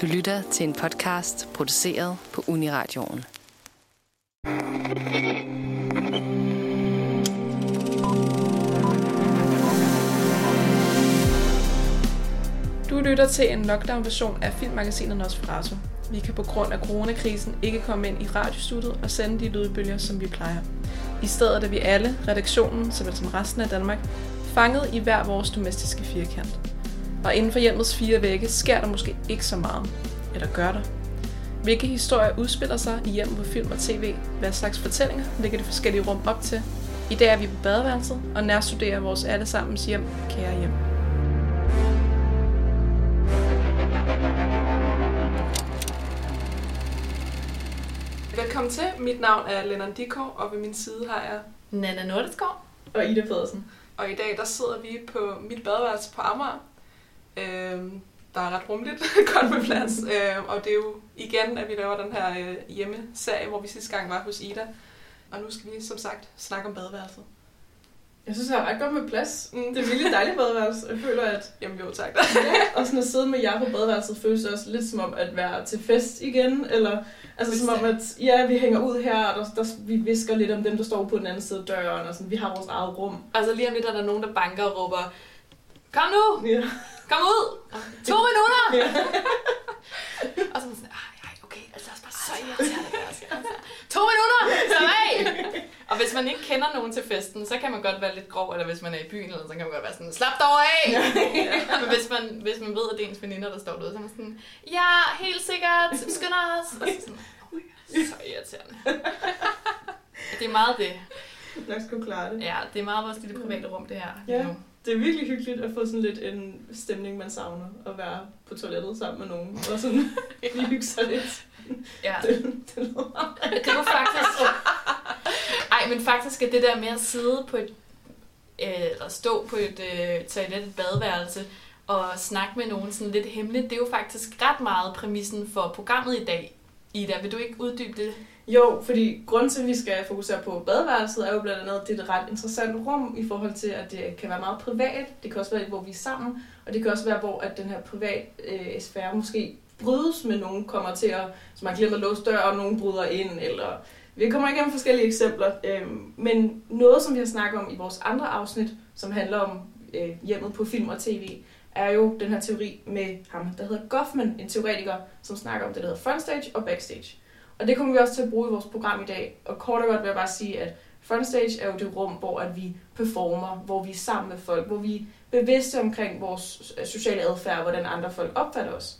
Du lytter til en podcast produceret på Uniradioen. Du lytter til en lockdown-version af filmmagasinet Nosferatu. Vi kan på grund af coronakrisen ikke komme ind i radiostudiet og sende de lydbølger, som vi plejer. I stedet er vi alle, redaktionen, såvel som resten af Danmark, fanget i hver vores domestiske firkant. Og inden for hjemmets fire vægge sker der måske ikke så meget. Eller gør der? Hvilke historier udspiller sig i hjemmet på film og tv? Hvad slags fortællinger ligger de forskellige rum op til? I dag er vi på badeværelset og nærstuderer vores allesammens hjem, kære hjem. Velkommen til. Mit navn er Lennon Dikov, og ved min side har jeg... Nana Nordeskov. Og Ida Pedersen. Og i dag der sidder vi på mit badeværelse på Amager. Øhm, der er ret rummeligt, godt med plads. Øhm, og det er jo igen, at vi laver den her øh, hjemmeserie, hvor vi sidste gang var hos Ida. Og nu skal vi som sagt snakke om badeværelset. Jeg synes, jeg er ret godt med plads. Mm. Det er virkelig dejligt badeværelse. Jeg føler, at Jamen jo, tak. og sådan at sidde med jer på badeværelset føles også lidt som om at være til fest igen. Eller altså som om, at ja, vi hænger ud her, og der, der, vi visker lidt om dem, der står på den anden side af døren. Og sådan, vi har vores eget rum. Altså lige om lidt er der nogen, der banker og råber, Kom nu! Ja. Kom ud! To minutter! Og så man sådan, ej, ej, okay, altså det er også bare så irriterende. Altså. To minutter! Så af! Og hvis man ikke kender nogen til festen, så kan man godt være lidt grov, eller hvis man er i byen, eller så kan man godt være sådan, slap dog af! Men hvis man, hvis man ved, at det er ens veninder, der står derude, så er man sådan, ja, helt sikkert, skynd os! Og så sådan, oh God, så irriterende. Det er meget det. Nok skulle klare det. Ja, det er meget vores lille private rum, det her. Ja. nu. Det er virkelig hyggeligt at få sådan lidt en stemning, man savner. At være på toilettet sammen med nogen. Og sådan lige hygge sig lidt. Ja. Det, det Det var faktisk... Ej, men faktisk er det der med at sidde på et... øh, Eller stå på et øh, toilet, et badeværelse, og snakke med nogen sådan lidt hemmeligt, det er jo faktisk ret meget præmissen for programmet i dag. Ida, vil du ikke uddybe det? Jo, fordi grund til, at vi skal fokusere på badeværelset, er jo blandt andet, at det er et ret interessant rum i forhold til, at det kan være meget privat. Det kan også være, hvor vi er sammen, og det kan også være, hvor at den her privat øh, sfære måske brydes med nogen, kommer til at, så man glemmer at låse dør, og nogen bryder ind, eller vi kommer igennem forskellige eksempler. Øh, men noget, som vi har snakket om i vores andre afsnit, som handler om øh, hjemmet på film og tv, er jo den her teori med ham, der hedder Goffman, en teoretiker, som snakker om det, der hedder frontstage og backstage. Og det kommer vi også til at bruge i vores program i dag. Og kort og godt vil jeg bare sige, at frontstage er jo det rum, hvor at vi performer, hvor vi er sammen med folk, hvor vi er bevidste omkring vores øh, sociale adfærd, hvordan andre folk opfatter os.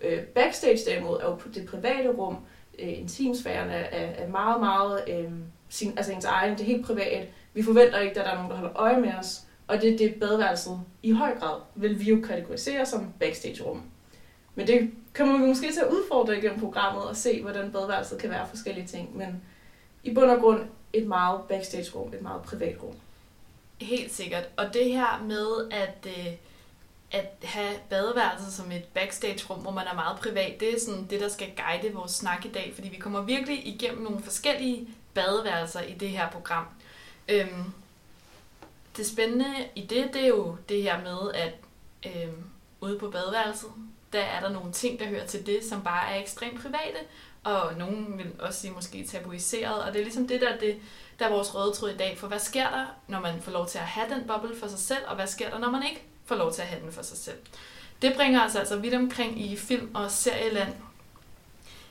Øh, backstage derimod er jo det private rum, øh, intimsfæren er, er, er meget, meget øh, sin, altså ens egen, det er helt privat. Vi forventer ikke, at der er nogen, der holder øje med os. Og det er det badeværelset i høj grad vil vi jo kategorisere som backstage-rum. Men det kommer vi måske til at udfordre igennem programmet og se, hvordan badeværelset kan være forskellige ting. Men i bund og grund et meget backstage-rum, et meget privat rum. Helt sikkert. Og det her med at, øh, at have badeværelset som et backstage-rum, hvor man er meget privat, det er sådan det, der skal guide vores snak i dag, fordi vi kommer virkelig igennem nogle forskellige badeværelser i det her program. Øhm, det spændende i det, det er jo det her med, at øhm, ude på badeværelset, der er der nogle ting, der hører til det, som bare er ekstremt private, og nogen vil også sige måske tabuiseret, og det er ligesom det, der, det, der er vores røde tråd i dag, for hvad sker der, når man får lov til at have den boble for sig selv, og hvad sker der, når man ikke får lov til at have den for sig selv. Det bringer os altså vidt omkring i film- og serieland.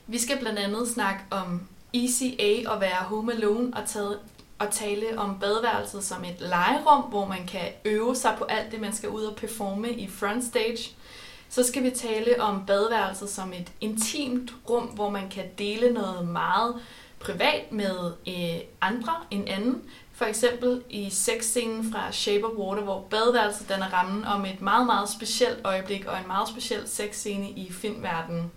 Vi skal blandt andet snakke om ECA og være home alone og, tage, og tale om badeværelset som et legerum, hvor man kan øve sig på alt det, man skal ud og performe i frontstage. Så skal vi tale om badeværelset som et intimt rum, hvor man kan dele noget meget privat med øh, andre en anden. For eksempel i sexscenen fra Shape of Water, hvor badeværelset danner rammen om et meget, meget specielt øjeblik og en meget speciel sexscene i filmverdenen.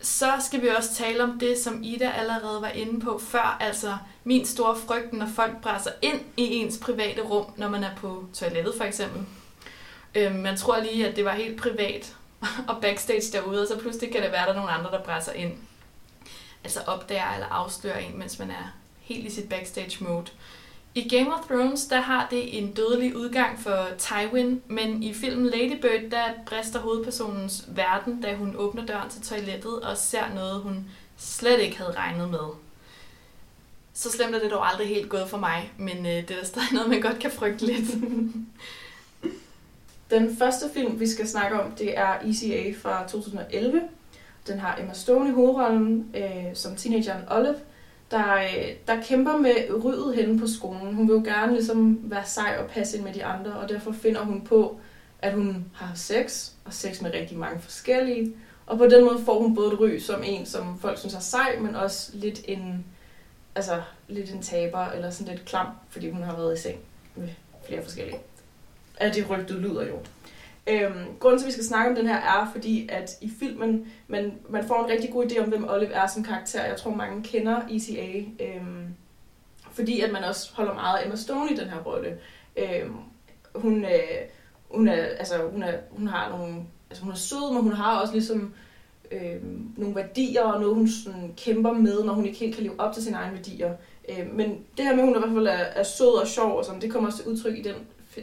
Så skal vi også tale om det, som Ida allerede var inde på før, altså min store frygt, når folk presser ind i ens private rum, når man er på toilettet for eksempel. Øhm, man tror lige, at det var helt privat og backstage derude, og så pludselig kan det være, at der er nogle andre, der presser ind. Altså opdager eller afslører en, mens man er helt i sit backstage mode. I Game of Thrones, der har det en dødelig udgang for Tywin, men i filmen Lady Bird, der brister hovedpersonens verden, da hun åbner døren til toilettet og ser noget, hun slet ikke havde regnet med. Så slemt er det dog aldrig helt gået for mig, men øh, det er stadig noget, man godt kan frygte lidt. Den første film, vi skal snakke om, det er ECA fra 2011. Den har Emma Stone i hovedrollen øh, som teenageren Olive, der, øh, der kæmper med ryddet henne på skolen. Hun vil jo gerne ligesom være sej og passe ind med de andre, og derfor finder hun på, at hun har sex, og sex med rigtig mange forskellige. Og på den måde får hun både et ry som en, som folk synes er sej, men også lidt en, altså, lidt en taber, eller sådan lidt klam, fordi hun har været i seng med flere forskellige. Af det rygte lyder jo. Øhm, grunden til, at vi skal snakke om den her, er fordi, at i filmen, man, man får en rigtig god idé om, hvem Olive er som karakter. Jeg tror, mange kender ECA, øhm, fordi at man også holder meget af Emma Stone i den her rolle. Øhm, hun, øh, hun, er, altså, hun, er, hun har nogle, altså, hun er sød, men hun har også ligesom øh, nogle værdier og noget, hun sådan, kæmper med, når hun ikke helt kan leve op til sine egne værdier. Øh, men det her med, at hun i hvert fald er, er sød og sjov, og sådan, det kommer også til udtryk i den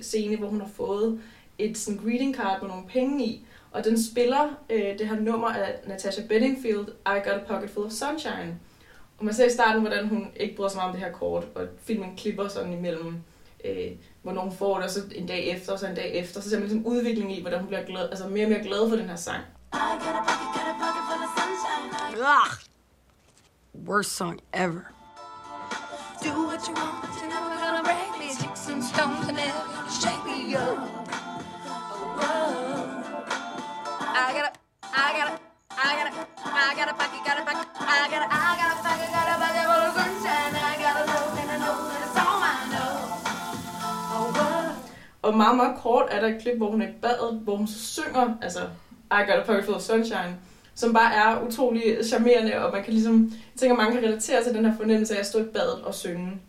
scene, hvor hun har fået et sådan greeting card med nogle penge i, og den spiller øh, det her nummer af Natasha Bedingfield, I Got a Pocket Full of Sunshine. Og man ser i starten, hvordan hun ikke bryder så meget om det her kort, og filmen klipper sådan imellem, øh, hvornår hun får det, og så en dag efter, og så en dag efter. Så ser man ligesom udvikling i, hvordan hun bliver glad, altså mere og mere glad for den her sang. Ugh. Worst song ever. Do what you want, but you're never gonna break me. Sticks and stones og meget, meget kort er der et klip, hvor hun er i badet, hvor hun så synger, altså I Got a Pocket Full of Sunshine, som bare er utrolig charmerende, og man kan ligesom, jeg tænker, mange kan relatere til den her fornemmelse af at stå i badet og synge.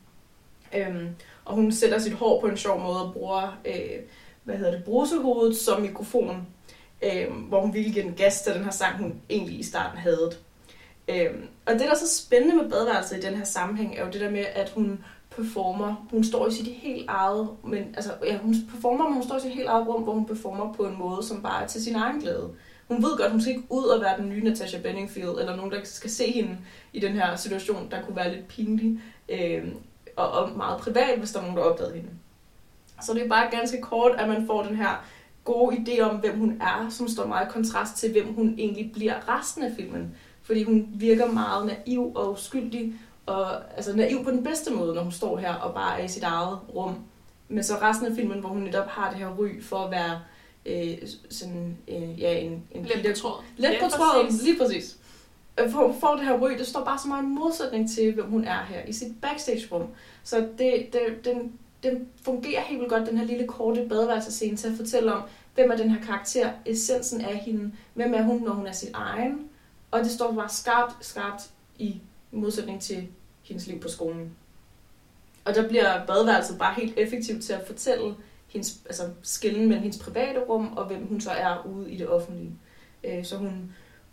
Øhm, og hun sætter sit hår på en sjov måde og bruger, øh, hvad hedder det, brusehovedet som mikrofon, øh, hvor hun ville give den gas til den her sang, hun egentlig i starten havde. Øh, og det, der er så spændende med badeværelset i den her sammenhæng, er jo det der med, at hun performer. Hun står i sit helt eget, men, altså, ja, hun performer, men hun står i sit helt eget rum, hvor hun performer på en måde, som bare er til sin egen glæde. Hun ved godt, hun skal ikke ud og være den nye Natasha Bedingfield, eller nogen, der skal se hende i den her situation, der kunne være lidt pinlig, øh, og, og meget privat, hvis der er nogen, der opdagede hende. Så det er bare ganske kort, at man får den her gode idé om, hvem hun er, som står meget i kontrast til, hvem hun egentlig bliver resten af filmen. Fordi hun virker meget naiv og uskyldig, og altså naiv på den bedste måde, når hun står her og bare er i sit eget rum. Men så resten af filmen, hvor hun netop har det her ry for at være øh, sådan, øh, ja, en, en Lidt på tråden. Let på tråden, lige præcis. Øh, hvor For hun får det her ryg, det står bare så meget i modsætning til, hvem hun er her i sit backstage-rum. Så det, det, den, den fungerer helt vildt godt, den her lille korte badeværelsescene, til at fortælle om, hvem er den her karakter, essensen af hende, hvem er hun, når hun er sin egen. Og det står bare skarpt, skarpt i modsætning til hendes liv på skolen. Og der bliver badeværelset bare helt effektivt til at fortælle hendes, altså skillen mellem hendes private rum, og hvem hun så er ude i det offentlige. Øh, så hun,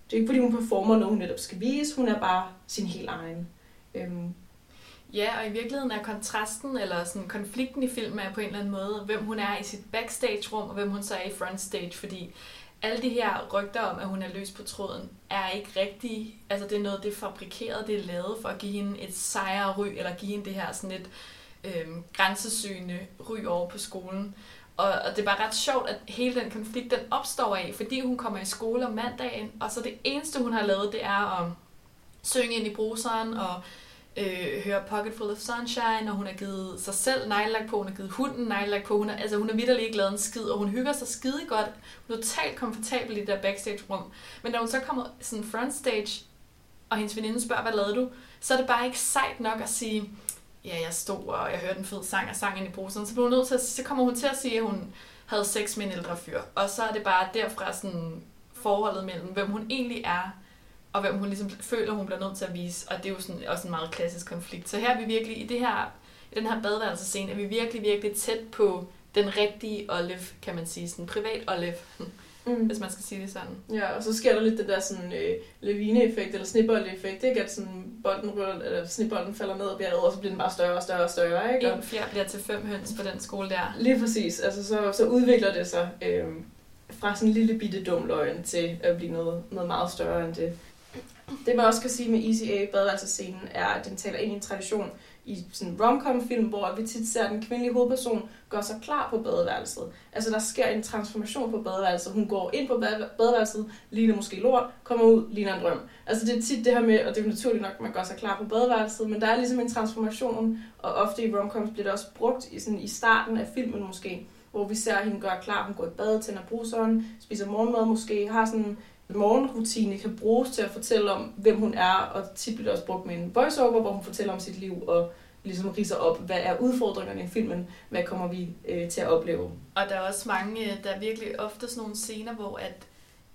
det er ikke fordi, hun performer noget, hun netop skal vise. Hun er bare sin helt egen. Øhm, Ja, og i virkeligheden er kontrasten, eller sådan konflikten i filmen er på en eller anden måde, hvem hun er i sit backstage-rum, og hvem hun så er i frontstage, fordi alle de her rygter om, at hun er løs på tråden, er ikke rigtige. Altså det er noget, det er fabrikeret, det er lavet for at give hende et sejere ry, eller give hende det her sådan et øhm, grænsesøgende ry over på skolen. Og, og det er bare ret sjovt, at hele den konflikt, den opstår af, fordi hun kommer i skole om mandagen, og så det eneste, hun har lavet, det er at synge ind i bruseren, og øh, høre Pocket Full of Sunshine, og hun har givet sig selv neglelak på, hun har givet hunden neglelak på, hun er, altså hun er vidderlig ikke lavet en skid, og hun hygger sig skide godt, hun er totalt komfortabel i det der backstage-rum. Men da hun så kommer sådan frontstage, og hendes veninde spørger, hvad lavede du? Så er det bare ikke sejt nok at sige, ja, jeg stod, og jeg hørte en fed sang og sang ind i bruseren. Så, blev hun nødt til at, så kommer hun til at sige, at hun havde sex med en ældre fyr. Og så er det bare derfra sådan forholdet mellem, hvem hun egentlig er, og hvem hun ligesom føler, hun bliver nødt til at vise. Og det er jo sådan, også en meget klassisk konflikt. Så her er vi virkelig, i, det her, i den her badeværelsescene, er vi virkelig, virkelig tæt på den rigtige Olive, kan man sige. Sådan privat Olive. Mm. hvis man skal sige det sådan. Ja, og så sker der lidt det der sådan øh, lavine-effekt, eller snibbold-effekt, ikke? At sådan bolden ruller, eller snibbolden falder ned og bjerget, og så bliver den bare større og større og større, ikke? En fjer bliver til fem høns på den skole der. lige præcis, altså så, så udvikler det sig øh, fra sådan en lille bitte dum løgn til at blive noget, noget meget større end det. Det man også kan sige med ECA, badeværelsescenen, er, at den taler ind i en tradition i sådan en film, hvor vi tit ser, at den kvindelige hovedperson gør sig klar på badeværelset. Altså der sker en transformation på badeværelset. Hun går ind på badeværelset, ligner måske lort, kommer ud, ligner en drøm. Altså det er tit det her med, og det er naturligt nok, at man gør sig klar på badeværelset, men der er ligesom en transformation, og ofte i romcoms bliver det også brugt i, sådan, i starten af filmen måske, hvor vi ser hende gøre klar, hun går i bad, tænder bruseren, spiser morgenmad måske, har sådan morgenrutine, kan bruges til at fortælle om, hvem hun er, og tit bliver det også brugt med en voiceover, hvor hun fortæller om sit liv, og ligesom riser op, hvad er udfordringerne i filmen, hvad kommer vi øh, til at opleve. Og der er også mange, øh, der er virkelig ofte sådan nogle scener, hvor at,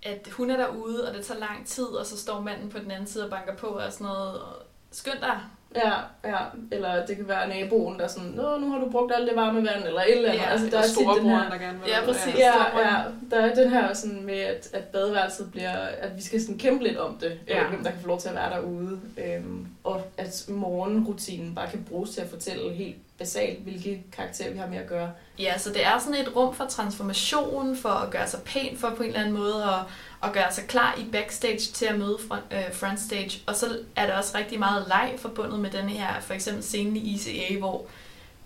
at hun er derude, og det tager lang tid, og så står manden på den anden side og banker på og sådan noget. og Skynd dig. Ja, ja, eller det kan være naboen, der er sådan, Nå, nu har du brugt alt det varme vand, eller et eller andet. Ja, altså, der er tit den her, der gerne vil. Ja, præcis. Ja, ja, der er den her sådan med, at, at badeværelset bliver, at vi skal sådan kæmpe lidt om det, ja. Hvem der kan få lov til at være derude, øhm, og at morgenrutinen bare kan bruges til at fortælle helt basalt, hvilke karakterer vi har med at gøre. Ja, så det er sådan et rum for transformation, for at gøre sig pæn for på en eller anden måde, og, og gøre sig klar i backstage til at møde front, øh, frontstage. Og så er der også rigtig meget leg forbundet med den her, for eksempel scenen i ICA, hvor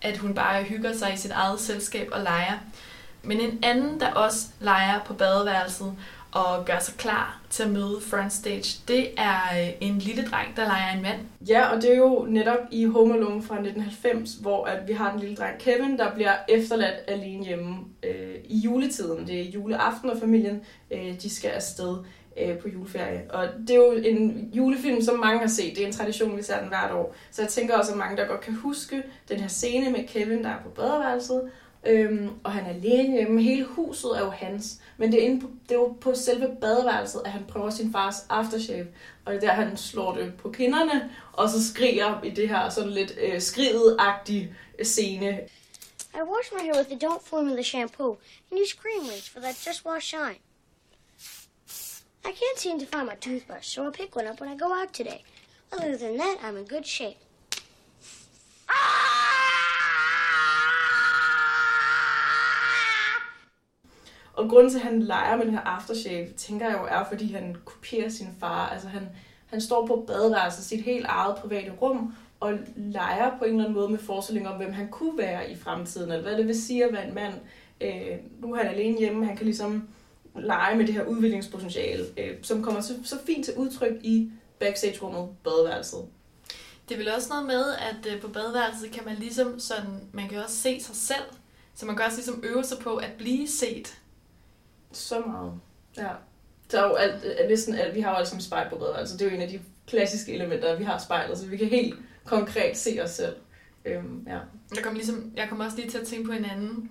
at hun bare hygger sig i sit eget selskab og leger. Men en anden, der også leger på badeværelset og gør sig klar til at møde frontstage, det er øh, en lille dreng, der leger en mand. Ja, og det er jo netop i Home Alone fra 1990, hvor at vi har den lille dreng Kevin, der bliver efterladt alene hjemme øh, i juletiden. Det er juleaften, og familien øh, de skal afsted øh, på juleferie. Og det er jo en julefilm, som mange har set. Det er en tradition, vi ser den hvert år. Så jeg tænker også, at mange, der godt kan huske den her scene med Kevin, der er på badeværelset, Øhm, og han er alene hjemme. Hele huset er jo hans. Men det er, inde på, det er jo på selve badeværelset, at han prøver sin fars aftershave. Og det er der, han slår det på kinderne, og så skriger i det her sådan lidt øh, skridet-agtige øh, scene. I wash my hair with the Don't Formula shampoo and use cream rinse for that Just Wash Shine. I can't seem to find my toothbrush, so I'll pick one up when I go out today. Other than that, I'm in good shape. Ah! Og grunden til, at han leger med den her aftershave, tænker jeg jo er, fordi han kopierer sin far. Altså han, han står på badeværelset, sit helt eget private rum, og leger på en eller anden måde med forestillinger om, hvem han kunne være i fremtiden, eller hvad det vil sige at være en mand. Øh, nu er han alene hjemme, han kan ligesom lege med det her udviklingspotentiale, øh, som kommer så, så fint til udtryk i backstage-rummet, badeværelset. Det er vel også noget med, at øh, på badeværelset kan man ligesom sådan, man kan også se sig selv, så man kan også ligesom øve sig på at blive set. Så meget. Ja. Der er jo alt, øh, næsten alt, vi har jo alle sammen spejl på badeværelset. Det er jo en af de klassiske elementer, vi har spejlet, så vi kan helt konkret se os selv. Øhm, ja. Jeg kommer, ligesom, jeg kommer også lige til at tænke på en anden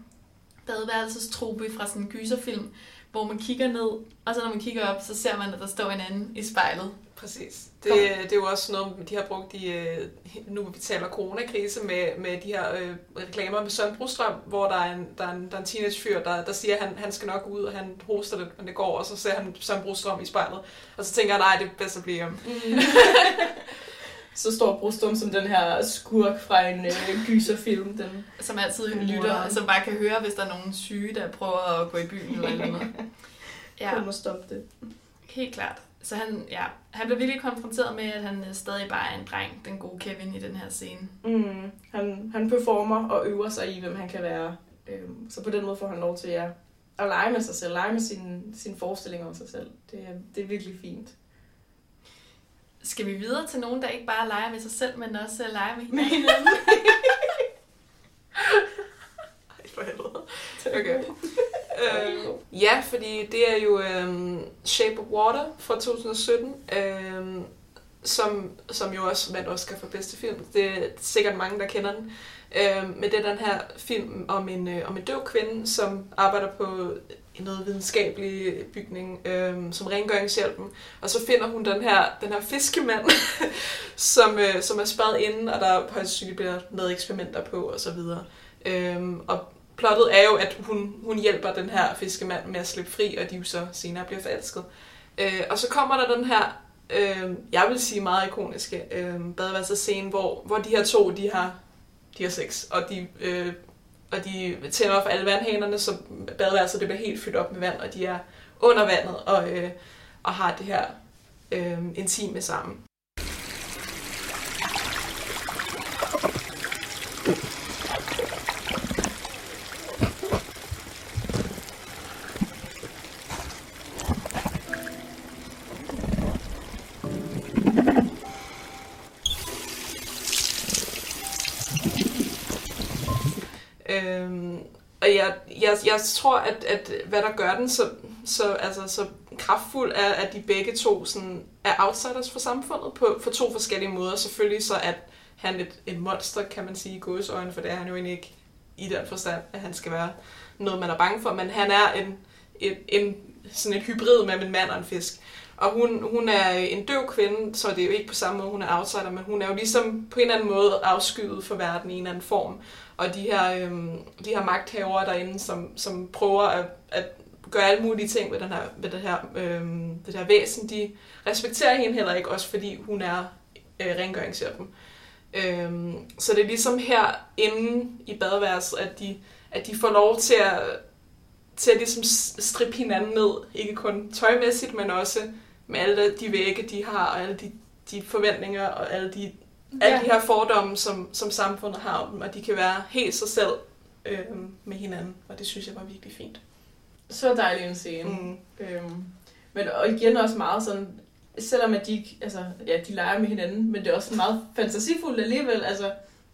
badeværelsestrope fra sådan en gyserfilm, hvor man kigger ned, og så når man kigger op, så ser man, at der står en anden i spejlet. Præcis. Det, det er jo også noget, de har brugt i, øh, nu vi taler coronakrise, med, med de her øh, reklamer med Søren Brostrøm, hvor der er en, der er en, der er en teenagefyr, der, der siger, at han, han skal nok ud, og han hoster lidt, men det går, og så ser han Søren Brostrøm i spejlet. Og så tænker jeg, nej, det er bedst at blive ham. Så står Brustum som den her skurk fra en øh, gyserfilm. Den, Som altid Wow. lytter, og som bare kan høre, hvis der er nogen syge, der prøver at gå i byen eller noget. ja. Ja, må stoppe det. helt klart. Så han, ja, han bliver virkelig konfronteret med, at han øh, stadig bare er en dreng, den gode Kevin i den her scene. Mm, han, han performer og øver sig i, hvem han kan være. Øhm, så på den måde får han lov til ja, at lege med sig selv, lege med sine sin forestillinger om sig selv. Det, er- det er virkelig fint. Skal vi videre til nogen, der ikke bare leger med sig selv, men også øh, leger med hinanden. Ej, for helvede. Okay. øh, ja, fordi det er jo øh, Shape of Water fra 2017, øh, som, som jo også vandt Oscar for bedste film. Det er sikkert mange, der kender den. Øh, men det er den her film om en, øh, om en døv kvinde, som arbejder på noget videnskabelig bygning, øh, som rengøringshjælpen. Og så finder hun den her, den her fiskemand, som, øh, som er spadet inde, og der højst sandsynligt bliver lavet eksperimenter på, og så videre. Øhm, og plottet er jo, at hun, hun hjælper den her fiskemand med at slippe fri, og de jo så senere bliver forelsket. Øh, og så kommer der den her, øh, jeg vil sige meget ikoniske øh, badeværelsescene, hvor, hvor de her to, de har, de har sex, og de, øh, og de tænder for alle vandhanerne, så badeværelset det bliver helt fyldt op med vand, og de er under vandet og, øh, og har det her øh, intime sammen. Jeg, jeg, tror, at, at hvad der gør den så, så, altså, så kraftfuld, er, at de begge to sådan, er outsiders for samfundet på, for to forskellige måder. Selvfølgelig så at han et, et monster, kan man sige, i øjne, for det er han jo egentlig ikke i den forstand, at han skal være noget, man er bange for, men han er en, en, en sådan et hybrid mellem en mand og en fisk. Og hun, hun er en døv kvinde, så det er jo ikke på samme måde, hun er outsider, men hun er jo ligesom på en eller anden måde afskyet for verden i en eller anden form. Og de her, øhm, de her magthavere derinde, som, som prøver at, at gøre alle mulige ting med, den her, med det, her, øhm, det her væsen, de respekterer hende heller ikke, også fordi hun er øh, rengøringshjælpen. Øhm, så det er ligesom her inde i badeværelset, at de, at de får lov til at, til at ligesom strippe hinanden ned, ikke kun tøjmæssigt, men også med alle de vægge, de har, og alle de, de forventninger, og alle de, ja. alle de her fordomme, som, som samfundet har om dem, og de kan være helt sig selv øh, med hinanden, og det synes jeg var virkelig fint. Så dejlig en scene. Mm. Øhm, men og igen også meget sådan, selvom at de, altså, ja, de leger med hinanden, men det er også meget fantasifuldt alligevel. Altså,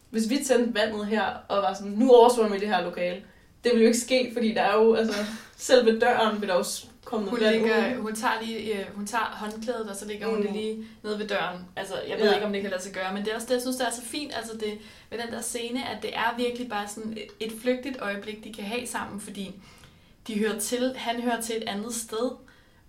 hvis vi tændte vandet her, og var sådan, nu oversvømmer vi det her lokale, det vil jo ikke ske, fordi der er jo, altså, selve døren vil der jo komme hun, ligger, hun tager lige, øh, hun tager håndklædet, og så ligger mm. hun det lige nede ved døren. Altså, jeg ved ja. ikke, om det kan lade sig gøre, men det er også det, jeg synes, det er så fint, altså det, ved den der scene, at det er virkelig bare sådan et, et flygtigt øjeblik, de kan have sammen, fordi de hører til, han hører til et andet sted,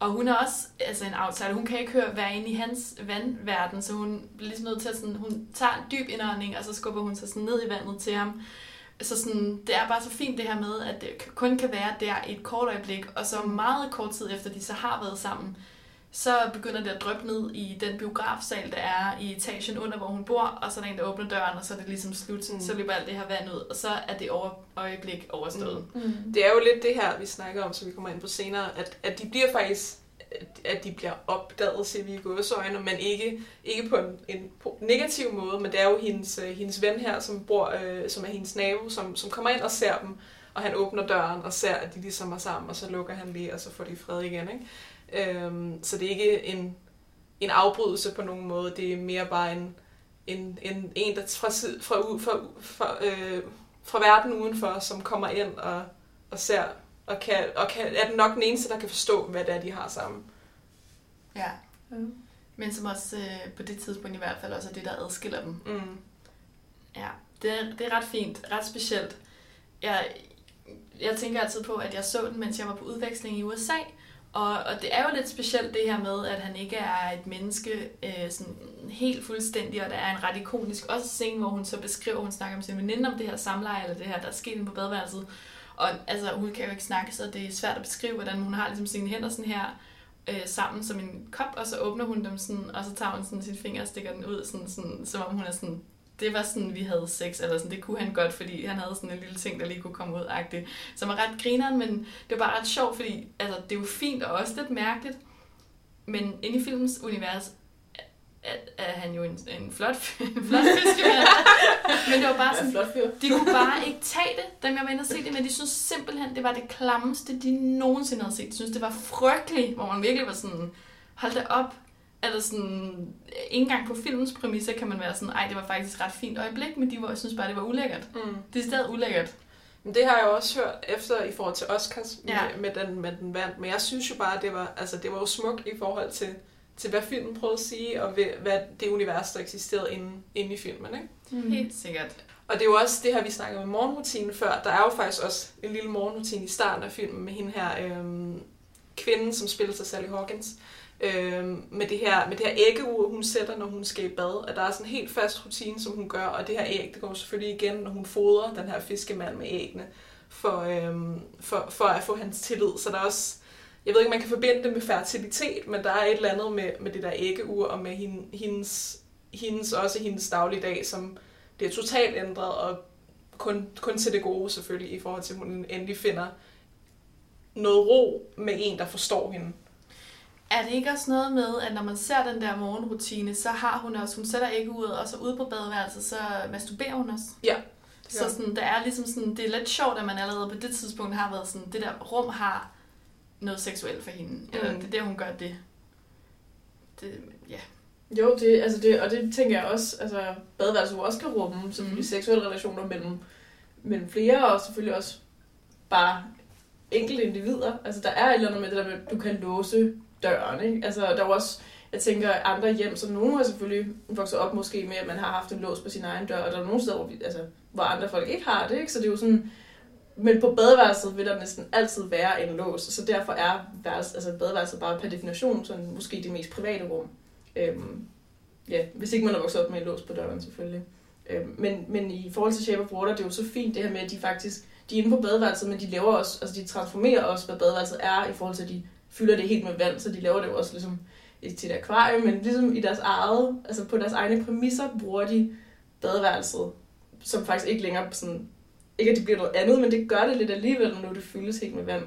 og hun er også altså en outsider. Hun kan ikke høre, være inde i hans vandverden, så hun bliver ligesom nødt til at sådan, hun tager en dyb indånding, og så skubber hun sig sådan ned i vandet til ham. Så sådan, det er bare så fint det her med, at det kun kan være der i et kort øjeblik, og så meget kort tid efter de så har været sammen, så begynder det at drøbe ned i den biografsal, der er i etagen under, hvor hun bor, og så er der en, der åbner døren, og så er det ligesom slut, mm. så løber alt det her vand ud, og så er det over, øjeblik overstået. Mm. Mm. Det er jo lidt det her, vi snakker om, så vi kommer ind på senere, at, at de bliver faktisk at de bliver opdaget, siger vi i gåsøjne, men ikke, ikke på en, en negativ måde, men det er jo hendes, øh, hendes ven her, som, bor, øh, som er hendes nabo, som, som kommer ind og ser dem, og han åbner døren og ser, at de ligesom er sammen, og så lukker han lige, og så får de fred igen. Ikke? Øhm, så det er ikke en, en afbrydelse på nogen måde, det er mere bare en, en, en, en der fra, fra, fra, fra, øh, fra verden udenfor, som kommer ind og, og ser og, kan, og kan, er den nok den eneste, der kan forstå, hvad det er, de har sammen. Ja. Mm. Men som også øh, på det tidspunkt i hvert fald også er det, der adskiller dem. Mm. Ja, det er, det er ret fint, ret specielt. Jeg, jeg tænker altid på, at jeg så den, mens jeg var på udveksling i USA, og, og det er jo lidt specielt det her med, at han ikke er et menneske øh, sådan helt fuldstændig, og der er en ret ikonisk også scene, hvor hun så beskriver, hun snakker med sin veninde om det her samleje, eller det her, der er sket på badeværelset, og altså, hun kan jo ikke snakke, så det er svært at beskrive, hvordan hun har ligesom sine hænder sådan her øh, sammen som en kop, og så åbner hun dem sådan, og så tager hun sådan sin finger og stikker den ud, sådan, sådan, som om hun er sådan, det var sådan, vi havde sex, eller sådan, det kunne han godt, fordi han havde sådan en lille ting, der lige kunne komme ud, agtigt, som er ret grineren, men det var bare ret sjovt, fordi altså, det er jo fint og også lidt mærkeligt, men inde i filmens univers at, han jo en, en flot, flot fiskemand. men det var bare sådan, flot fyr. de kunne bare ikke tage det, dem jeg var inde og se det, men de synes simpelthen, det var det klammeste, de nogensinde havde set. De synes, det var frygteligt, hvor man virkelig var sådan, hold da op. Eller sådan, ikke engang på filmens præmisser kan man være sådan, ej, det var faktisk et ret fint øjeblik, men de var, jeg synes bare, det var ulækkert. Mm. Det er stadig ulækkert. Men det har jeg også hørt efter i forhold til Oscars med, ja. med, den, med den vand. Men jeg synes jo bare, det var, altså, det var jo smukt i forhold til til hvad filmen prøvede at sige, og hvad det univers, der eksisterede inde, inde i filmen. Ikke? Mm. Helt sikkert. Og det er jo også det her, vi snakkede om morgenrutinen før. Der er jo faktisk også en lille morgenrutine i starten af filmen med hende her øhm, kvinden, som spiller sig Sally Hawkins. Øhm, med, det her, med det her æggeur, hun sætter, når hun skal i bad. At der er sådan en helt fast rutine, som hun gør. Og det her æg, det går selvfølgelig igen, når hun fodrer den her fiskemand med æggene. for, øhm, for, for at få hans tillid. Så der er også, jeg ved ikke, man kan forbinde det med fertilitet, men der er et eller andet med, med det der æggeur og med hende, hendes, hendes, også hendes dagligdag, som det er totalt ændret, og kun, kun til det gode selvfølgelig, i forhold til, at hun endelig finder noget ro med en, der forstår hende. Er det ikke også noget med, at når man ser den der morgenrutine, så har hun også, hun sætter ikke ud, og så ude på badeværelset, så masturberer hun også? Ja. Så sådan, der er ligesom sådan, det er lidt sjovt, at man allerede på det tidspunkt har været sådan, det der rum har noget seksuelt for hende. Mm. Eller det er der, hun gør det. det ja. Jo, det, altså det, og det tænker jeg også, altså badeværelset også kan rumme selvfølgelig Mhm. seksuelle relationer mellem, mellem flere, og selvfølgelig også bare enkelte individer. Altså der er et eller andet med det der med, at du kan låse døren, ikke? Altså der er også, jeg tænker, andre hjem, så nogen har selvfølgelig vokset op måske med, at man har haft en lås på sin egen dør, og der er nogle steder, hvor, vi, altså, hvor andre folk ikke har det, ikke? Så det er jo sådan, men på badeværelset vil der næsten altid være en lås, så derfor er værelse, altså badeværelset bare per definition sådan, måske det mest private rum. Øhm, ja, hvis ikke man er vokset op med en lås på døren selvfølgelig. Øhm, men, men i forhold til Shape of Water, det er jo så fint det her med, at de faktisk, de er inde på badeværelset, men de laver også, altså de transformerer også, hvad badeværelset er, i forhold til, at de fylder det helt med vand, så de laver det jo også ligesom til et akvarium, men ligesom i deres eget, altså på deres egne præmisser, bruger de badeværelset, som faktisk ikke længere sådan, ikke at det bliver noget andet, men det gør det lidt alligevel, når nu det fyldes helt med vand.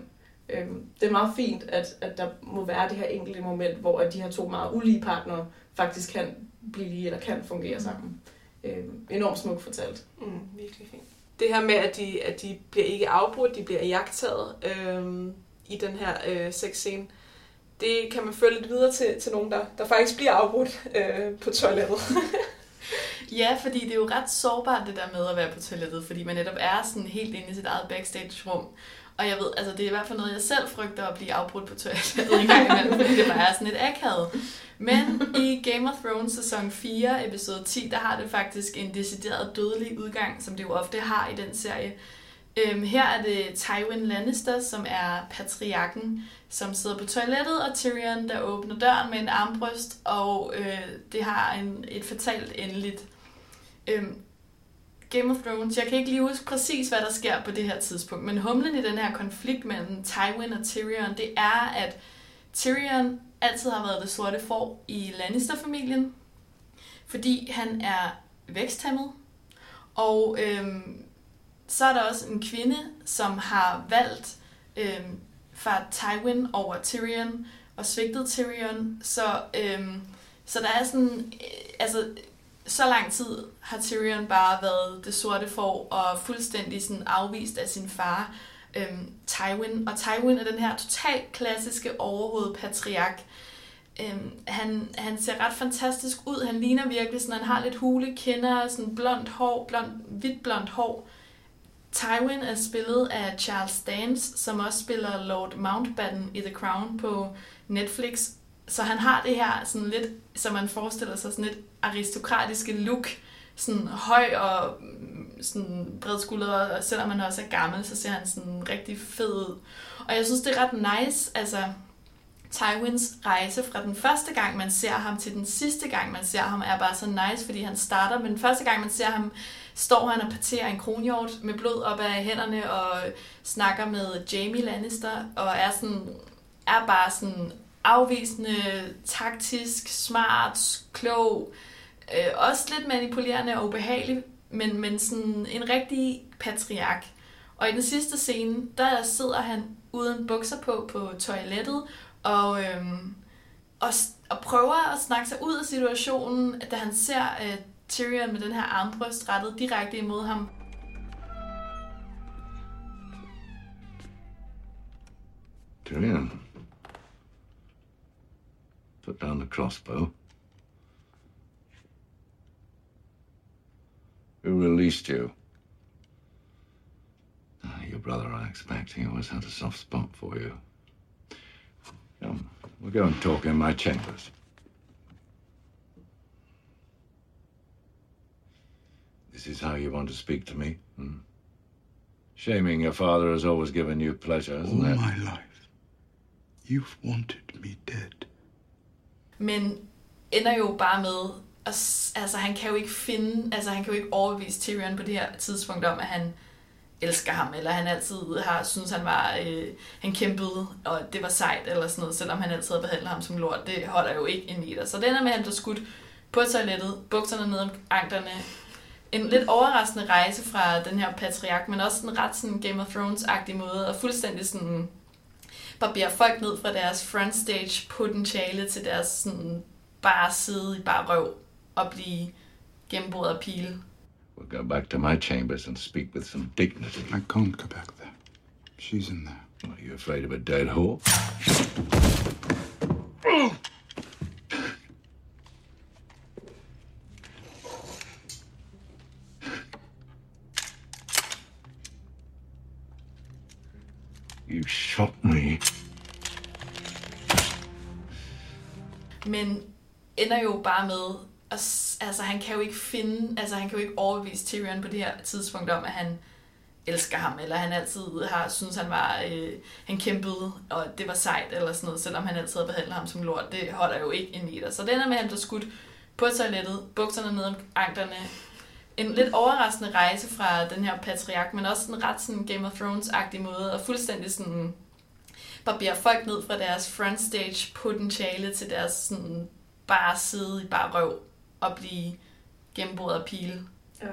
Øhm, det er meget fint, at, at der må være det her enkelte moment, hvor at de her to meget ulige partnere faktisk kan blive lige, eller kan fungere sammen. Øhm, enormt smukt fortalt. Mm, virkelig fint. Det her med, at de, at de bliver ikke afbrudt, de bliver jagtaget øhm, i den her øh, sexscene, det kan man følge lidt videre til, til nogen, der, der faktisk bliver afbrudt øh, på toilettet. Ja, fordi det er jo ret sårbart det der med at være på toilettet, fordi man netop er sådan helt inde i sit eget backstage-rum. Og jeg ved, altså det er i hvert fald noget, jeg selv frygter at blive afbrudt på toilettet en gang imellem, fordi det bare er sådan et akavet. Men i Game of Thrones sæson 4, episode 10, der har det faktisk en decideret dødelig udgang, som det jo ofte har i den serie. Øhm, her er det Tywin Lannister, som er patriarken, som sidder på toilettet, og Tyrion, der åbner døren med en armbryst, og øh, det har en, et fatalt endeligt. Øhm, Game of Thrones, jeg kan ikke lige huske præcis, hvad der sker på det her tidspunkt, men humlen i den her konflikt mellem Tywin og Tyrion, det er, at Tyrion altid har været det sorte får i Lannister-familien, fordi han er væksthæmmet, og øhm, så er der også en kvinde, som har valgt øh, fra Tywin over Tyrion og svigtet Tyrion. Så, øh, så der er sådan, øh, altså så lang tid har Tyrion bare været det sorte får og fuldstændig sådan afvist af sin far, øhm, Tywin. Og Tywin er den her totalt klassiske overhoved patriark. Øhm, han, han ser ret fantastisk ud. Han ligner virkelig sådan, han har lidt hule kinder, sådan blondt hår, blond, hvidt blondt hår. Tywin er spillet af Charles Dance, som også spiller Lord Mountbatten i The Crown på Netflix. Så han har det her sådan lidt, som man forestiller sig, sådan lidt aristokratiske look. Sådan høj og mm, sådan bred bredskuldret, og selvom han også er gammel, så ser han sådan rigtig fed ud. Og jeg synes, det er ret nice, altså Tywins rejse fra den første gang, man ser ham, til den sidste gang, man ser ham, er bare så nice, fordi han starter, men den første gang, man ser ham, står han og parterer en kronhjort med blod op af hænderne og snakker med Jamie Lannister og er sådan er bare sådan afvisende, taktisk, smart, klog, øh, også lidt manipulerende og ubehagelig, men, men sådan en rigtig patriark. Og i den sidste scene, der sidder han uden bukser på på toilettet og, øhm, og, og prøver at snakke sig ud af situationen, da han ser øh, Tyrion med den her armbrøst rettet direkte imod ham. Tyrion. Put down the crossbow. Who released you? Ah, Your brother, I expect. He always had a soft spot for you. Come, we'll go and talk in my chambers. This is how you want to speak to me? Hmm? Shaming your father has always given you pleasure, All hasn't it? All my life, you've wanted me dead. Men ender jo bare med, at, s- altså han kan jo ikke finde, altså han kan jo ikke overbevise Tyrion på det her tidspunkt om, at han elsker ham, eller han altid har synes han var, øh, han kæmpede, og det var sejt, eller sådan noget, selvom han altid havde behandlet ham som lort. Det holder jo ikke en meter. Så det ender med, at han bliver skudt på toilettet, bukserne ned om anklerne. En lidt overraskende rejse fra den her patriark, men også en ret sådan Game of Thrones-agtig måde, og fuldstændig sådan barberer folk ned fra deres frontstage potentiale til deres sådan bare sidde i bare røv og blive gennemboret af pile. We'll go back to my chambers and speak with some dignity. I can't go back there. She's in there. Are you afraid of a dead whore? You shot me. Men ender jo bare med, og, altså han kan jo ikke finde, altså han kan jo ikke overbevise Tyrion på det her tidspunkt om, at han elsker ham, eller han altid har synes han var, øh, han kæmpede, og det var sejt, eller sådan noget, selvom han altid havde behandlet ham som lort. Det holder jo ikke en meter. Så den er med, at han bliver skudt på toilettet, bukserne ned om anklerne. En lidt overraskende rejse fra den her patriark, men også en ret sådan Game of Thrones-agtig måde, og fuldstændig sådan barberer folk ned fra deres frontstage potentiale til deres sådan bare side i bare røv og blive gennemboret af pile. Ja,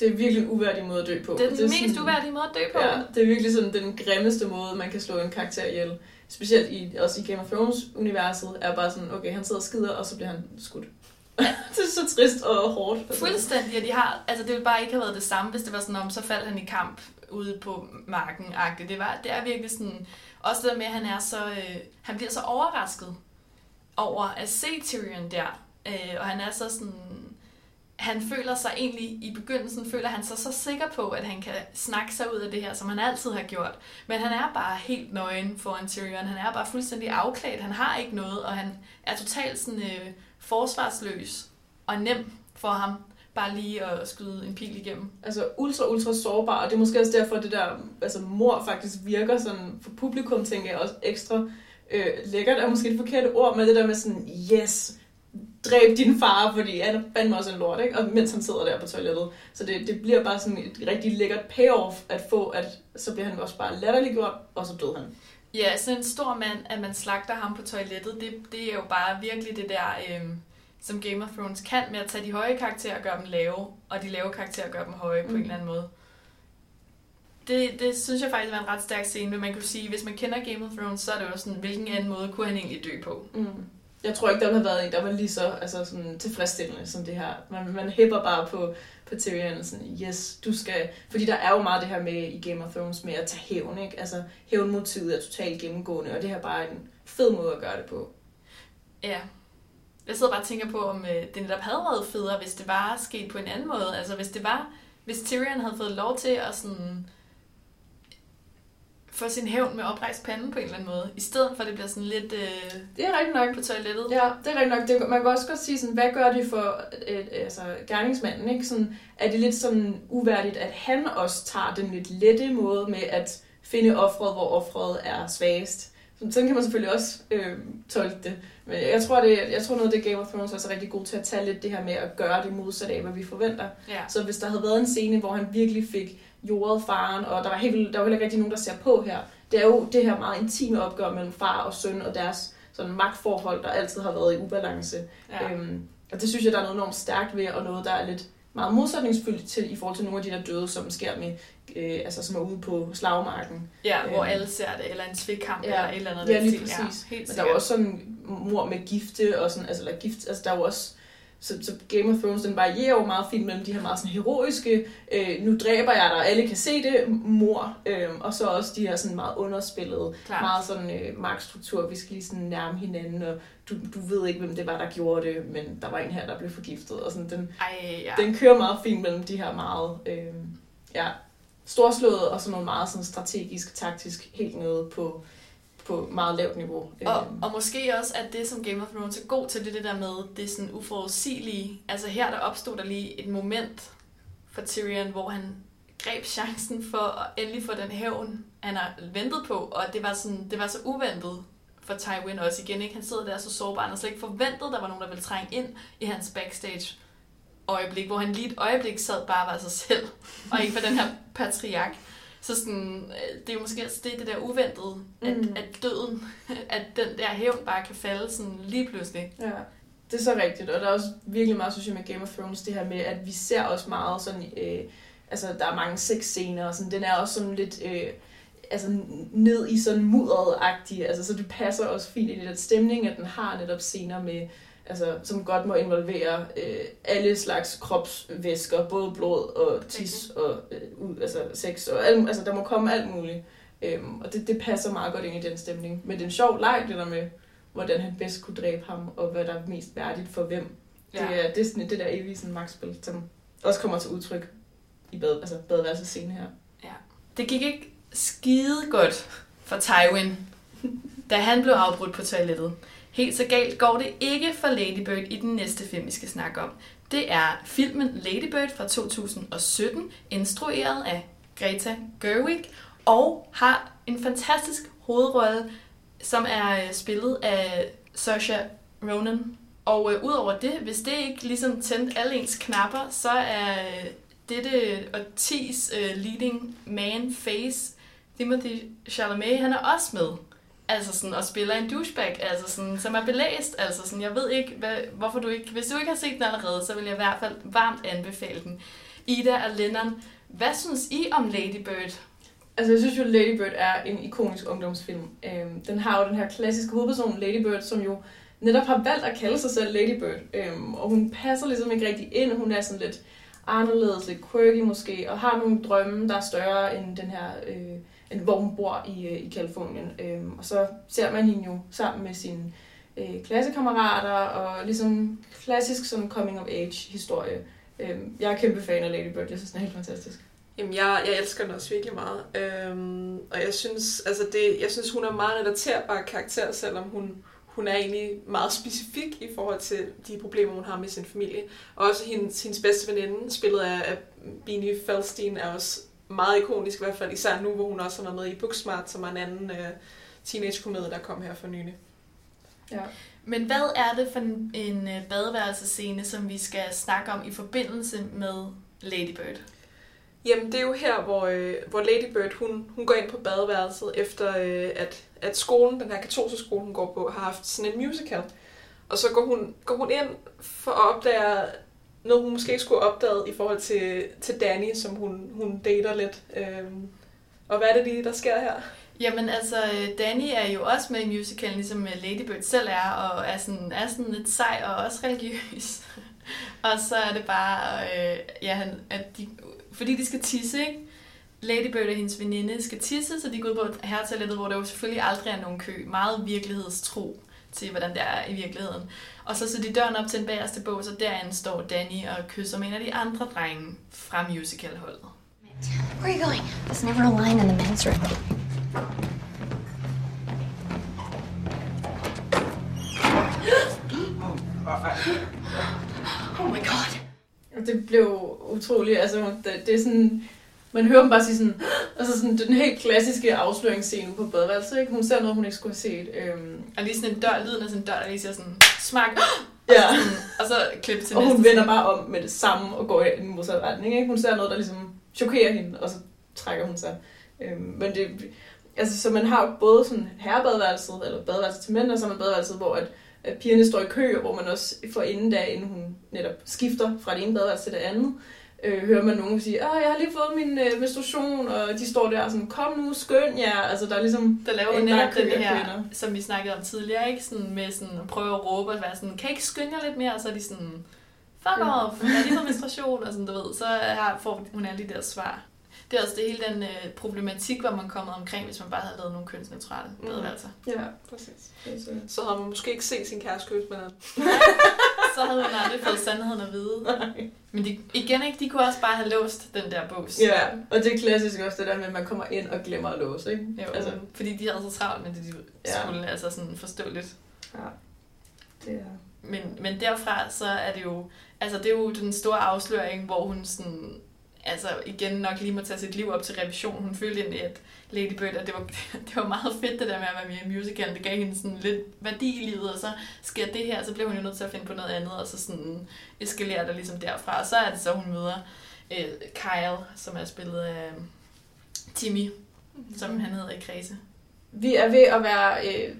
det er virkelig uværdig måde at dø på. Det er den mest sådan- uværdige måde at dø på. Ja, det er virkelig sådan den grimmeste måde, man kan slå en karakter ihjel. Specielt i, også i Game of Thrones-universet, er bare sådan, okay, han sidder og skider, og så bliver han skudt. det er så trist og hårdt. Fuldstændig, og de har, altså det ville bare ikke have været det samme, hvis det var sådan, om så faldt han i kamp ude på marken -agtigt. Det, var, det er virkelig sådan, også det der med, at han er så, øh, han bliver så overrasket over at se Tyrion der, øh, og han er så sådan, han føler sig egentlig, i begyndelsen føler han sig så sikker på, at han kan snakke sig ud af det her, som han altid har gjort. Men han er bare helt nøgen foran Tyrion. Han er bare fuldstændig afklædt. Han har ikke noget, og han er totalt sådan øh, forsvarsløs og nem for ham bare lige at skyde en pil igennem. Altså ultra, ultra sårbar, og det er måske også derfor, at det der altså, mor faktisk virker sådan, for publikum, tænker jeg også ekstra øh, lækkert, er måske et forkert ord, men det der med sådan, yes, dræb din far, fordi han er fandme også en lort, ikke? Og mens han sidder der på toilettet. Så det, det bliver bare sådan et rigtig lækkert payoff at få, at så bliver han også bare latterliggjort, og så død han. Ja, sådan en stor mand, at man slagter ham på toilettet, det, det er jo bare virkelig det der, øhm, som Game of Thrones kan med at tage de høje karakterer og gøre dem lave, og de lave karakterer og gøre dem høje mm. på en eller anden måde. Det, det synes jeg faktisk var en ret stærk scene, men man kunne sige, hvis man kender Game of Thrones, så er det jo sådan, hvilken anden måde kunne han egentlig dø på? Mm. Jeg tror ikke, der ville have været en, der var lige så altså sådan, tilfredsstillende som det her. Man, man hæpper bare på, på Tyrion, sådan, yes, du skal... Fordi der er jo meget det her med i Game of Thrones med at tage hævn, ikke? Altså, hævnmotivet er totalt gennemgående, og det her er bare en fed måde at gøre det på. Ja. Jeg sidder bare og tænker på, om øh, det netop havde været federe, hvis det var sket på en anden måde. Altså hvis det var, hvis Tyrion havde fået lov til at sådan få sin hævn med oprejst pande på en eller anden måde, i stedet for at det bliver sådan lidt øh, Det er rigtigt nok. på toilettet. Ja, det er rigtigt nok. Det, man kan også godt sige, sådan, hvad gør det for øh, altså, gerningsmanden? Ikke? Sådan, er det lidt sådan uværdigt, at han også tager den lidt lette måde med at finde offret, hvor offret er svagest? Så- Sådan kan man selvfølgelig også øh, tolke det. Men jeg tror, det, jeg tror noget, det Game of Thrones også er rigtig god til at tage lidt det her med at gøre det modsatte af, hvad vi forventer. Ja. Så hvis der havde været en scene, hvor han virkelig fik jordet faren, og der var, helt, vildt- der var heller ikke rigtig nogen, der ser på her. Det er jo det her meget intime opgør mellem far og søn, og deres sådan magtforhold, der altid har været i ubalance. Ja. Øhm, og det synes jeg, der er noget enormt stærkt ved, og noget, der er lidt meget modsætningsfyldt til, i forhold til nogle af de der døde, som sker med, øh, altså som er ude på slagmarken. Ja, hvor Øhm. alle ser det, eller en svikkamp, Ja. eller et eller andet. Ja, lige præcis. Ja, helt Men der er jo også sådan mor med gifte, og sådan, altså, eller gift, altså der er jo også, så, så Game of Thrones, den varierer jo meget fint mellem de her meget sådan heroiske, øh, nu dræber jeg dig, alle kan se det, mor, øh, og så også de her sådan meget underspillede, Klart. meget sådan øh, magtstruktur, vi skal lige sådan nærme hinanden, og du, du ved ikke, hvem det var, der gjorde det, men der var en her, der blev forgiftet, og sådan, den, Ej, ja. den kører meget fint mellem de her meget, øh, ja, storslåede, og sådan noget meget sådan strategisk, taktisk, helt nede på, på meget lavt niveau. Og, Øhm. og måske også, at det, som Game of Thrones er god til, det det der med, det er sådan uforudsigelige. Altså her, der opstod der lige et moment for Tyrion, hvor han greb chancen for at endelig få den hævn, han har ventet på, og det var, sådan, det var så uventet for Tywin også igen. Ikke? Han sidder der så sårbar, han har slet ikke forventet, der var nogen, der ville trænge ind i hans backstage øjeblik, hvor han lige et øjeblik sad bare var sig selv, og ikke for den her patriark. Så sådan, øh, det er jo måske også det, det der uventede, at, Mm. at døden, at den der hævn bare kan falde sådan lige pludselig. Ja, det er så rigtigt. Og der er også virkelig meget, synes jeg, med Game of Thrones, det her med, at vi ser også meget sådan, øh, altså der er mange sexscener, og sådan, den er også sådan lidt, øh, altså ned i sådan mudderet-agtig, altså så det passer også fint ind i den stemning, at den har netop scener med, altså, som godt må involvere øh, alle slags kropsvæsker, både blod og tis og øh, ud, altså sex, og alt, altså der må komme alt muligt. Øhm, og det, det passer meget godt ind i den stemning. Men det er en sjov leg, det der med, hvordan han bedst kunne dræbe ham, og hvad der er mest værdigt for hvem. Ja. Det, er, det er sådan det der evige sådan magtspil, som også kommer til udtryk i bad, altså badeværelsescenen her. Ja. Det gik ikke skide godt for Tywin, da han blev afbrudt på toilettet. Helt så galt går det ikke for Lady Bird i den næste film, vi skal snakke om. Det er filmen Lady Bird fra 2017, instrueret af Greta Gerwig, og har en fantastisk hovedrolle, som er øh, spillet af Saoirse Ronan. Og øh, udover det, hvis det ikke ligesom tændte alle ens knapper, så er øh, dette årtis øh, leading man face, Timothy Chalamet, han er også med. Altså sådan, og spiller en douchebag, altså sådan, som er belæst. Altså sådan, jeg ved ikke, hvad, hvorfor du ikke... Hvis du ikke har set den allerede, så vil jeg i hvert fald varmt anbefale den. Ida og Lennon, hvad synes I om Lady Bird? Altså, jeg synes jo, Lady Bird er en ikonisk ungdomsfilm. Øhm, den har jo den her klassiske hovedperson, Lady Bird, som jo netop har valgt at kalde sig selv Lady Bird. Øhm, og hun passer ligesom ikke rigtig ind. Hun er sådan lidt anderledes, lidt quirky måske, og har nogle drømme, der er større end den her... Øh, Øh, hvor hun bor i, øh, i Kalifornien. Øhm, og så ser man hende jo sammen med sine øh, klassekammerater, og ligesom klassisk sådan coming of age historie. Øhm, jeg er kæmpe fan af Lady Bird, jeg synes, den er helt fantastisk. Jamen, jeg, jeg elsker den også virkelig meget. Øhm, og jeg synes, altså det, jeg synes, hun er meget relaterbar karakter, selvom hun, hun er egentlig meget specifik i forhold til de problemer, hun har med sin familie. Og også hendes, hendes bedste veninde, spillet af, af Beanie Feldstein, er også meget ikonisk, i hvert fald især nu, hvor hun også har været med i Booksmart, som er en anden øh, teenage-komedie, der kom her for nylig. Ja. Men hvad er det for en, en øh, badeværelsescene, som vi skal snakke om i forbindelse med Lady Bird? Jamen, det er jo her, hvor, øh, hvor Lady Bird, hun, hun går ind på badeværelset, efter øh, at, at skolen, den her katolske skole, hun går på, har haft sådan en musical. Og så går hun, går hun ind for at opdage noget, hun måske ikke skulle have opdaget i forhold til, til Danny, som hun, hun dater lidt. Øhm, og hvad er det lige, der sker her? Jamen altså, øh, Danny er jo også med i musicalen, ligesom øh, Lady Bird selv er, og er sådan, er sådan lidt sej og også religiøs. og så er det bare, øh, ja, han, at de, fordi de skal tisse, ikke? Lady Bird og hendes veninde skal tisse, så de går ud på herretoilettet, hvor der jo selvfølgelig aldrig er nogen kø. Meget virkelighedstro til, hvordan det er i virkeligheden. Og så så de døren op til den bagerste bås, og derinde står Danny og kysser med en af de andre drenge fra musicalholdet. Where are you going? There's never a line in the men's room. Oh my god. Det blev utroligt, altså det, det er sådan, man hører dem bare sige sådan, altså sådan, den helt klassiske afsløringsscene på badeværelset, ikke? Hun ser noget, hun ikke skulle have set. Øhm, Og lige sådan en dør, lyden af sådan en dør, der lige siger sådan, smak, ja. og, sådan, og så klip til og hun næste vender bare om med det samme og går i den modsatte retning, ikke? Hun ser noget, der ligesom chokerer hende, og så trækker hun sig. Øhm, men det, altså, så man har jo både sådan herrebadeværelset, eller badeværelset til mænd, og så har man badeværelset, hvor at, at pigerne står i kø, og hvor man også får inden da, inden hun netop skifter fra det ene badeværelse til det andet, øh, hører man nogen sige, at jeg har lige fået min øh, menstruation, og de står der sådan, kom nu, skøn jer. Altså, der er ligesom Der laver en netop den her, kvinder. som vi snakkede om tidligere, ikke? Sådan med sådan at prøve at råbe og være sådan, kan I ikke skynde jer lidt mere? Og så er de sådan, fuck Ja. off, jeg har lige fået menstruation, og sådan, du ved. Så her får hun alle de der svar. Det er også det hele den øh, problematik, hvor man kommet omkring, hvis man bare havde lavet nogle kønsneutrale Mm. badeværelser. Ja, præcis. Altså, Så havde man måske ikke set sin kæreste kysse med Så havde hun aldrig fået sandheden at vide. Men de, igen ikke, de kunne også bare have låst den der bås. Ja, og det er klassisk også det der med, at man kommer ind og glemmer at låse, ikke? Jo, Altså, altså, fordi de havde så travlt med det, de Ja. skulle, altså sådan forståeligt. ja. Det er... Men, men derfra, så er det jo, altså det er jo den store afsløring, hvor hun sådan, altså igen nok lige må tage sit liv op til revision. Hun følte egentlig, at Lady Bird, at det var, det var meget fedt det der med at være med i musicalen. Det gav hende sådan lidt værdi i livet, og så sker det her, så bliver hun jo nødt til at finde på noget andet, og så sådan eskalerer det ligesom derfra. Og så er det så, hun møder øh, Kyle, som er spillet af Timmy, som han hedder i kredse. Vi er ved at være, øh,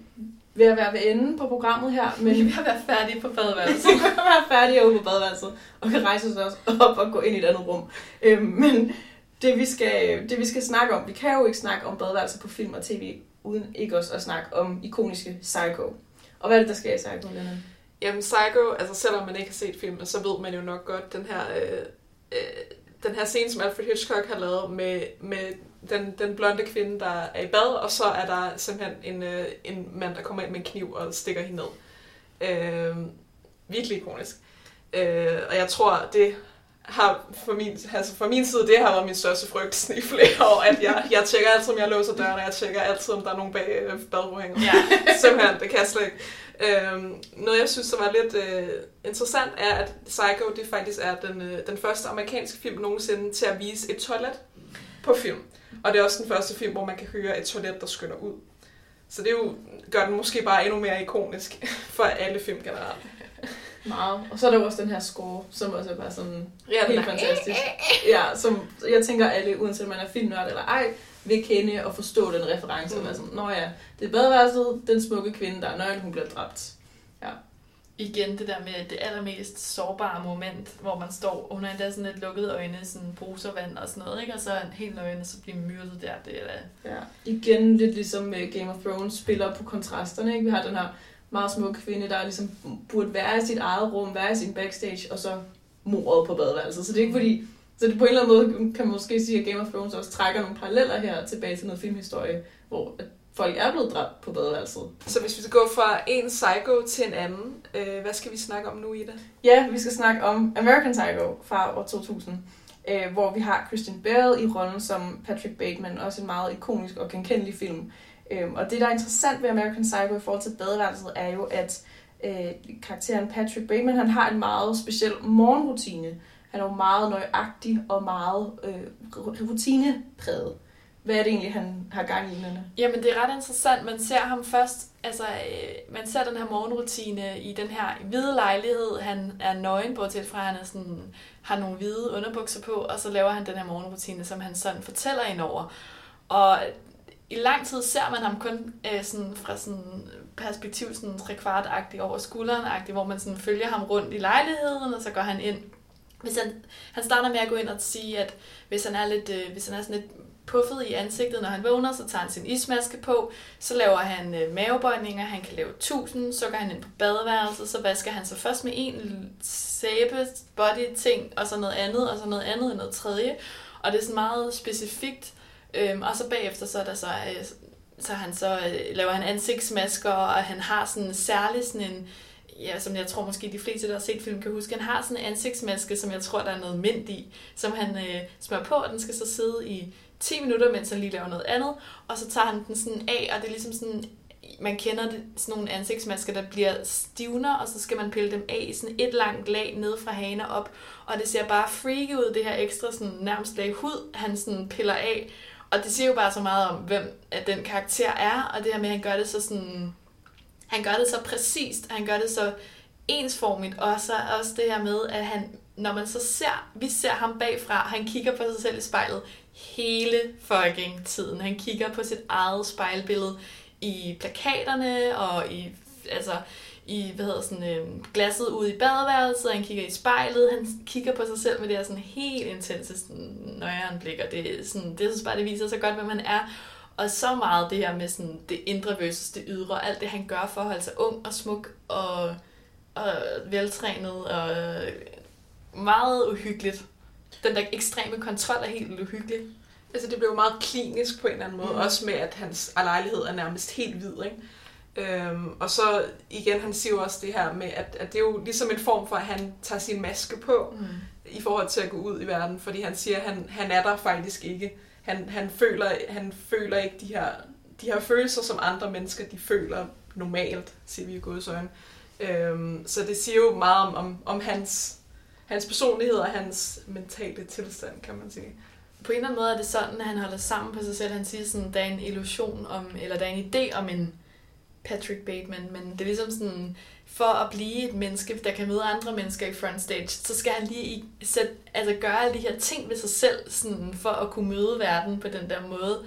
ved at være ved enden på programmet her, men Vi er ved at være færdige på badeværelset. så kan være færdige ude på badeværelset, og kan rejse os også op og gå ind i et andet rum. Øhm, men det vi, skal, det vi skal snakke om, vi kan jo ikke snakke om badeværelser på film og tv, uden ikke også at snakke om ikoniske Psycho. Og hvad er det, der sker i Psycho, Lennon? Jamen Psycho, altså selvom man ikke har set filmen, så ved man jo nok godt den her, øh, øh, den her scene, som Alfred Hitchcock har lavet med, med den, den blonde kvinde, der er i bad, og så er der simpelthen en, øh, en mand, der kommer ind med en kniv og stikker hende ned. Øh, virkelig ikonisk. Øh, og jeg tror, det har for min, altså for min side, det har været min største frygt i flere år, at jeg, jeg tjekker altid, om jeg låser døren, og jeg tjekker altid, om der er nogen bag øh, badrummet. Ja. Simpelthen, det kan jeg slet ikke. Øhm, noget, jeg synes, der var lidt øh, interessant, er, at Psycho, det faktisk er den, øh, den første amerikanske film nogensinde til at vise et toilet på film. Og det er også den første film, hvor man kan høre et toilet, der skynder ud. Så det er jo, gør den måske bare endnu mere ikonisk for alle film generelt. Meget. Og så er der jo også den her score, som også er bare sådan Ja, helt er- fantastisk. Ja, som jeg tænker alle, uanset om man er filmnørd eller ej, vil kende og forstå den reference. Mm. Og være sådan, Nå ja, det er badeværelset, den smukke kvinde, der er nøgen, hun bliver dræbt. Igen det der med det allermest sårbare moment, hvor man står, og hun har endda sådan lidt lukkede øjne, sådan bruservand og sådan noget, ikke? og så en helt nøgen, så bliver myrdet der. Det er da... Ja. Igen lidt ligesom øh, Game of Thrones spiller på kontrasterne. Ikke? Vi har den her meget smukke kvinde, der ligesom burde være i sit eget rum, være i sin backstage, og så mordet på badeværelset. Så det er ikke fordi... Så det på en eller anden måde kan man måske sige, at Game of Thrones også trækker nogle paralleller her tilbage til noget filmhistorie, hvor folk er blevet dræbt på badeværelset. Så hvis vi skal gå fra en psycho til en anden, øh, hvad skal vi snakke om nu, Ida? Ja, vi skal snakke om American Psycho fra år 2000, øh, hvor vi har Christian Bale i rollen som Patrick Bateman, også en meget ikonisk og genkendelig film. Øh, og det, der er interessant ved American Psycho i forhold til badeværelset, er jo, at øh, karakteren Patrick Bateman, han har en meget speciel morgenrutine. Han er jo meget nøjagtig og meget øh, rutinepræget. Hvad er det egentlig, han har gang i, Nana? Jamen, det er ret interessant. Man ser ham først, altså, øh, man ser den her morgenrutine i den her hvide lejlighed. Han er nøgen, bortset fra, at han er sådan, har nogle hvide underbukser på, og så laver han den her morgenrutine, som han sådan fortæller ind over. Og i lang tid ser man ham kun øh, sådan fra sådan perspektiv sådan trekvartagtigt over skulderen hvor man sådan følger ham rundt i lejligheden, og så går han ind. Hvis han, han starter med at gå ind og sige, at hvis han er lidt, øh, hvis han er sådan lidt puffet i ansigtet, når han vågner, så tager han sin ismaske på, så laver han øh, mavebøjninger, han kan lave tusind, så går han ind på badeværelset, så vasker han sig først med en sæbe, body ting, og så noget andet, og så noget andet, og noget tredje, og det er sådan meget specifikt, øhm, og så bagefter, så er der så, øh, så, han så øh, laver han ansigtsmasker, og han har sådan særlig sådan en, ja, som jeg tror måske de fleste, der har set film, kan huske. Han har sådan en ansigtsmaske, som jeg tror, der er noget mint i, som han øh, smører på, og den skal så sidde i 10 minutter, mens han lige laver noget andet, og så tager han den sådan af, og det er ligesom sådan, man kender det, sådan nogle ansigtsmasker, der bliver stivner, og så skal man pille dem af i sådan et langt lag ned fra hagen op, og det ser bare freaky ud, det her ekstra sådan, nærmest lag hud, han sådan piller af, og det siger jo bare så meget om, hvem at den karakter er, og det her med, at han gør det så sådan, han gør det så præcist, han gør det så ensformigt, og så også det her med, at han, når man så ser, vi ser ham bagfra, han kigger på sig selv i spejlet hele fucking tiden. Han kigger på sit eget spejlbillede i plakaterne og i, altså, i hvad hedder sådan, øh, glasset ude i badeværelset, han kigger i spejlet, han kigger på sig selv med det her sådan helt intense sådan, nøjeren blik, og det, er sådan, det synes bare, det viser så godt, hvem man er. Og så meget det her med sådan, det indre versus det ydre, alt det han gør for at holde sig ung og smuk og, og veltrænet og meget uhyggeligt. Den der ekstreme kontrol er helt uhyggelig. Altså det blev meget klinisk på en eller anden måde, mm. også med at hans lejlighed er nærmest helt hvid, ikke? Øhm, og så igen, han siger jo også det her med, at, at det er jo ligesom en form for, at han tager sin maske på, Mm. i forhold til at gå ud i verden, fordi han siger, at han, han er der faktisk ikke. Han, han, føler, han føler ikke de her, de her følelser, som andre mennesker de føler normalt, siger vi i Guds øjne. Øhm, så det siger jo meget om, om, om hans, hans personlighed og hans mentale tilstand, kan man sige. På en eller anden måde er det sådan, at han holder sammen på sig selv. Han siger sådan, der er en illusion om, eller der er en idé om en, Patrick Bateman, men det er ligesom sådan, for at blive et menneske, der kan møde andre mennesker i frontstage, så skal han lige i- sæt, altså gøre alle de her ting ved sig selv, sådan, for at kunne møde verden på den der måde.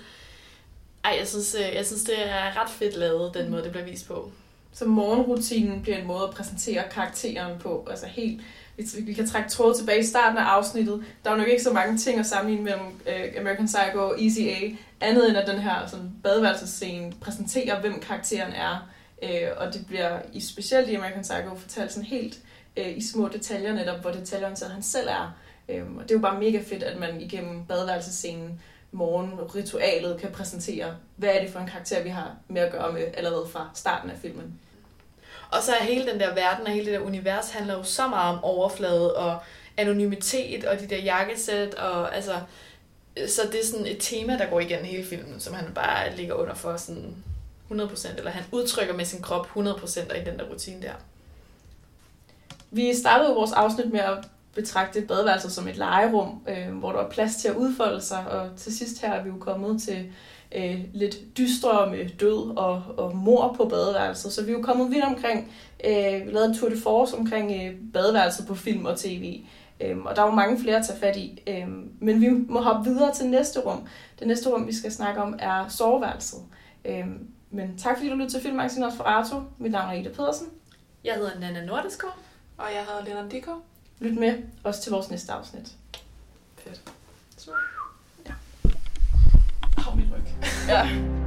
Ej, jeg synes, øh, jeg synes det er ret fedt lavet, den måde, det bliver vist på. Så morgenrutinen bliver en måde at præsentere karakteren på. Altså helt, hvis vi kan trække tråd tilbage i starten af afsnittet. Der er nok ikke så mange ting at sammenligne mellem øh, American Psycho og Easy A, andet end at den her sådan, badeværelsescene præsenterer, hvem karakteren er. Øh, og det bliver i specielt i American Psycho fortalt sådan helt øh, i små detaljer netop, hvor detaljeorienteret han selv er. Øh, og det er jo bare mega fedt, at man igennem badeværelsescenen morgenritualet kan præsentere, hvad er det for en karakter, vi har med at gøre med allerede fra starten af filmen. Og så er hele den der verden og hele det der univers handler jo så meget om overflade og anonymitet og de der jakkesæt og altså så det er sådan et tema, der går igennem hele filmen, som han bare ligger under for sådan 100%, eller han udtrykker med sin krop 100% i den der rutine der. Vi startede vores afsnit med at betragte badeværelset som et legerum, øh, hvor der er plads til at udfolde sig, og til sidst her er vi jo kommet til øh, lidt dystre med død og, og mor på badeværelset, så vi er jo kommet vidt omkring, øh, vi lavede en tour de force omkring øh, badeværelset på film og tv, øh, og der er jo mange flere at tage fat i, øh, men vi må hoppe videre til næste rum. Det næste rum, vi skal snakke om, er soveværelset. Øh, men tak fordi du lyttede til Filmmagasinet Nosferatu. Mit navn er Ida Pedersen. Jeg hedder Nana Nordeskov. Og jeg hedder Lena Dikko. Lyt med også til vores næste afsnit. Fedt. Hov, mit ryg. Ja.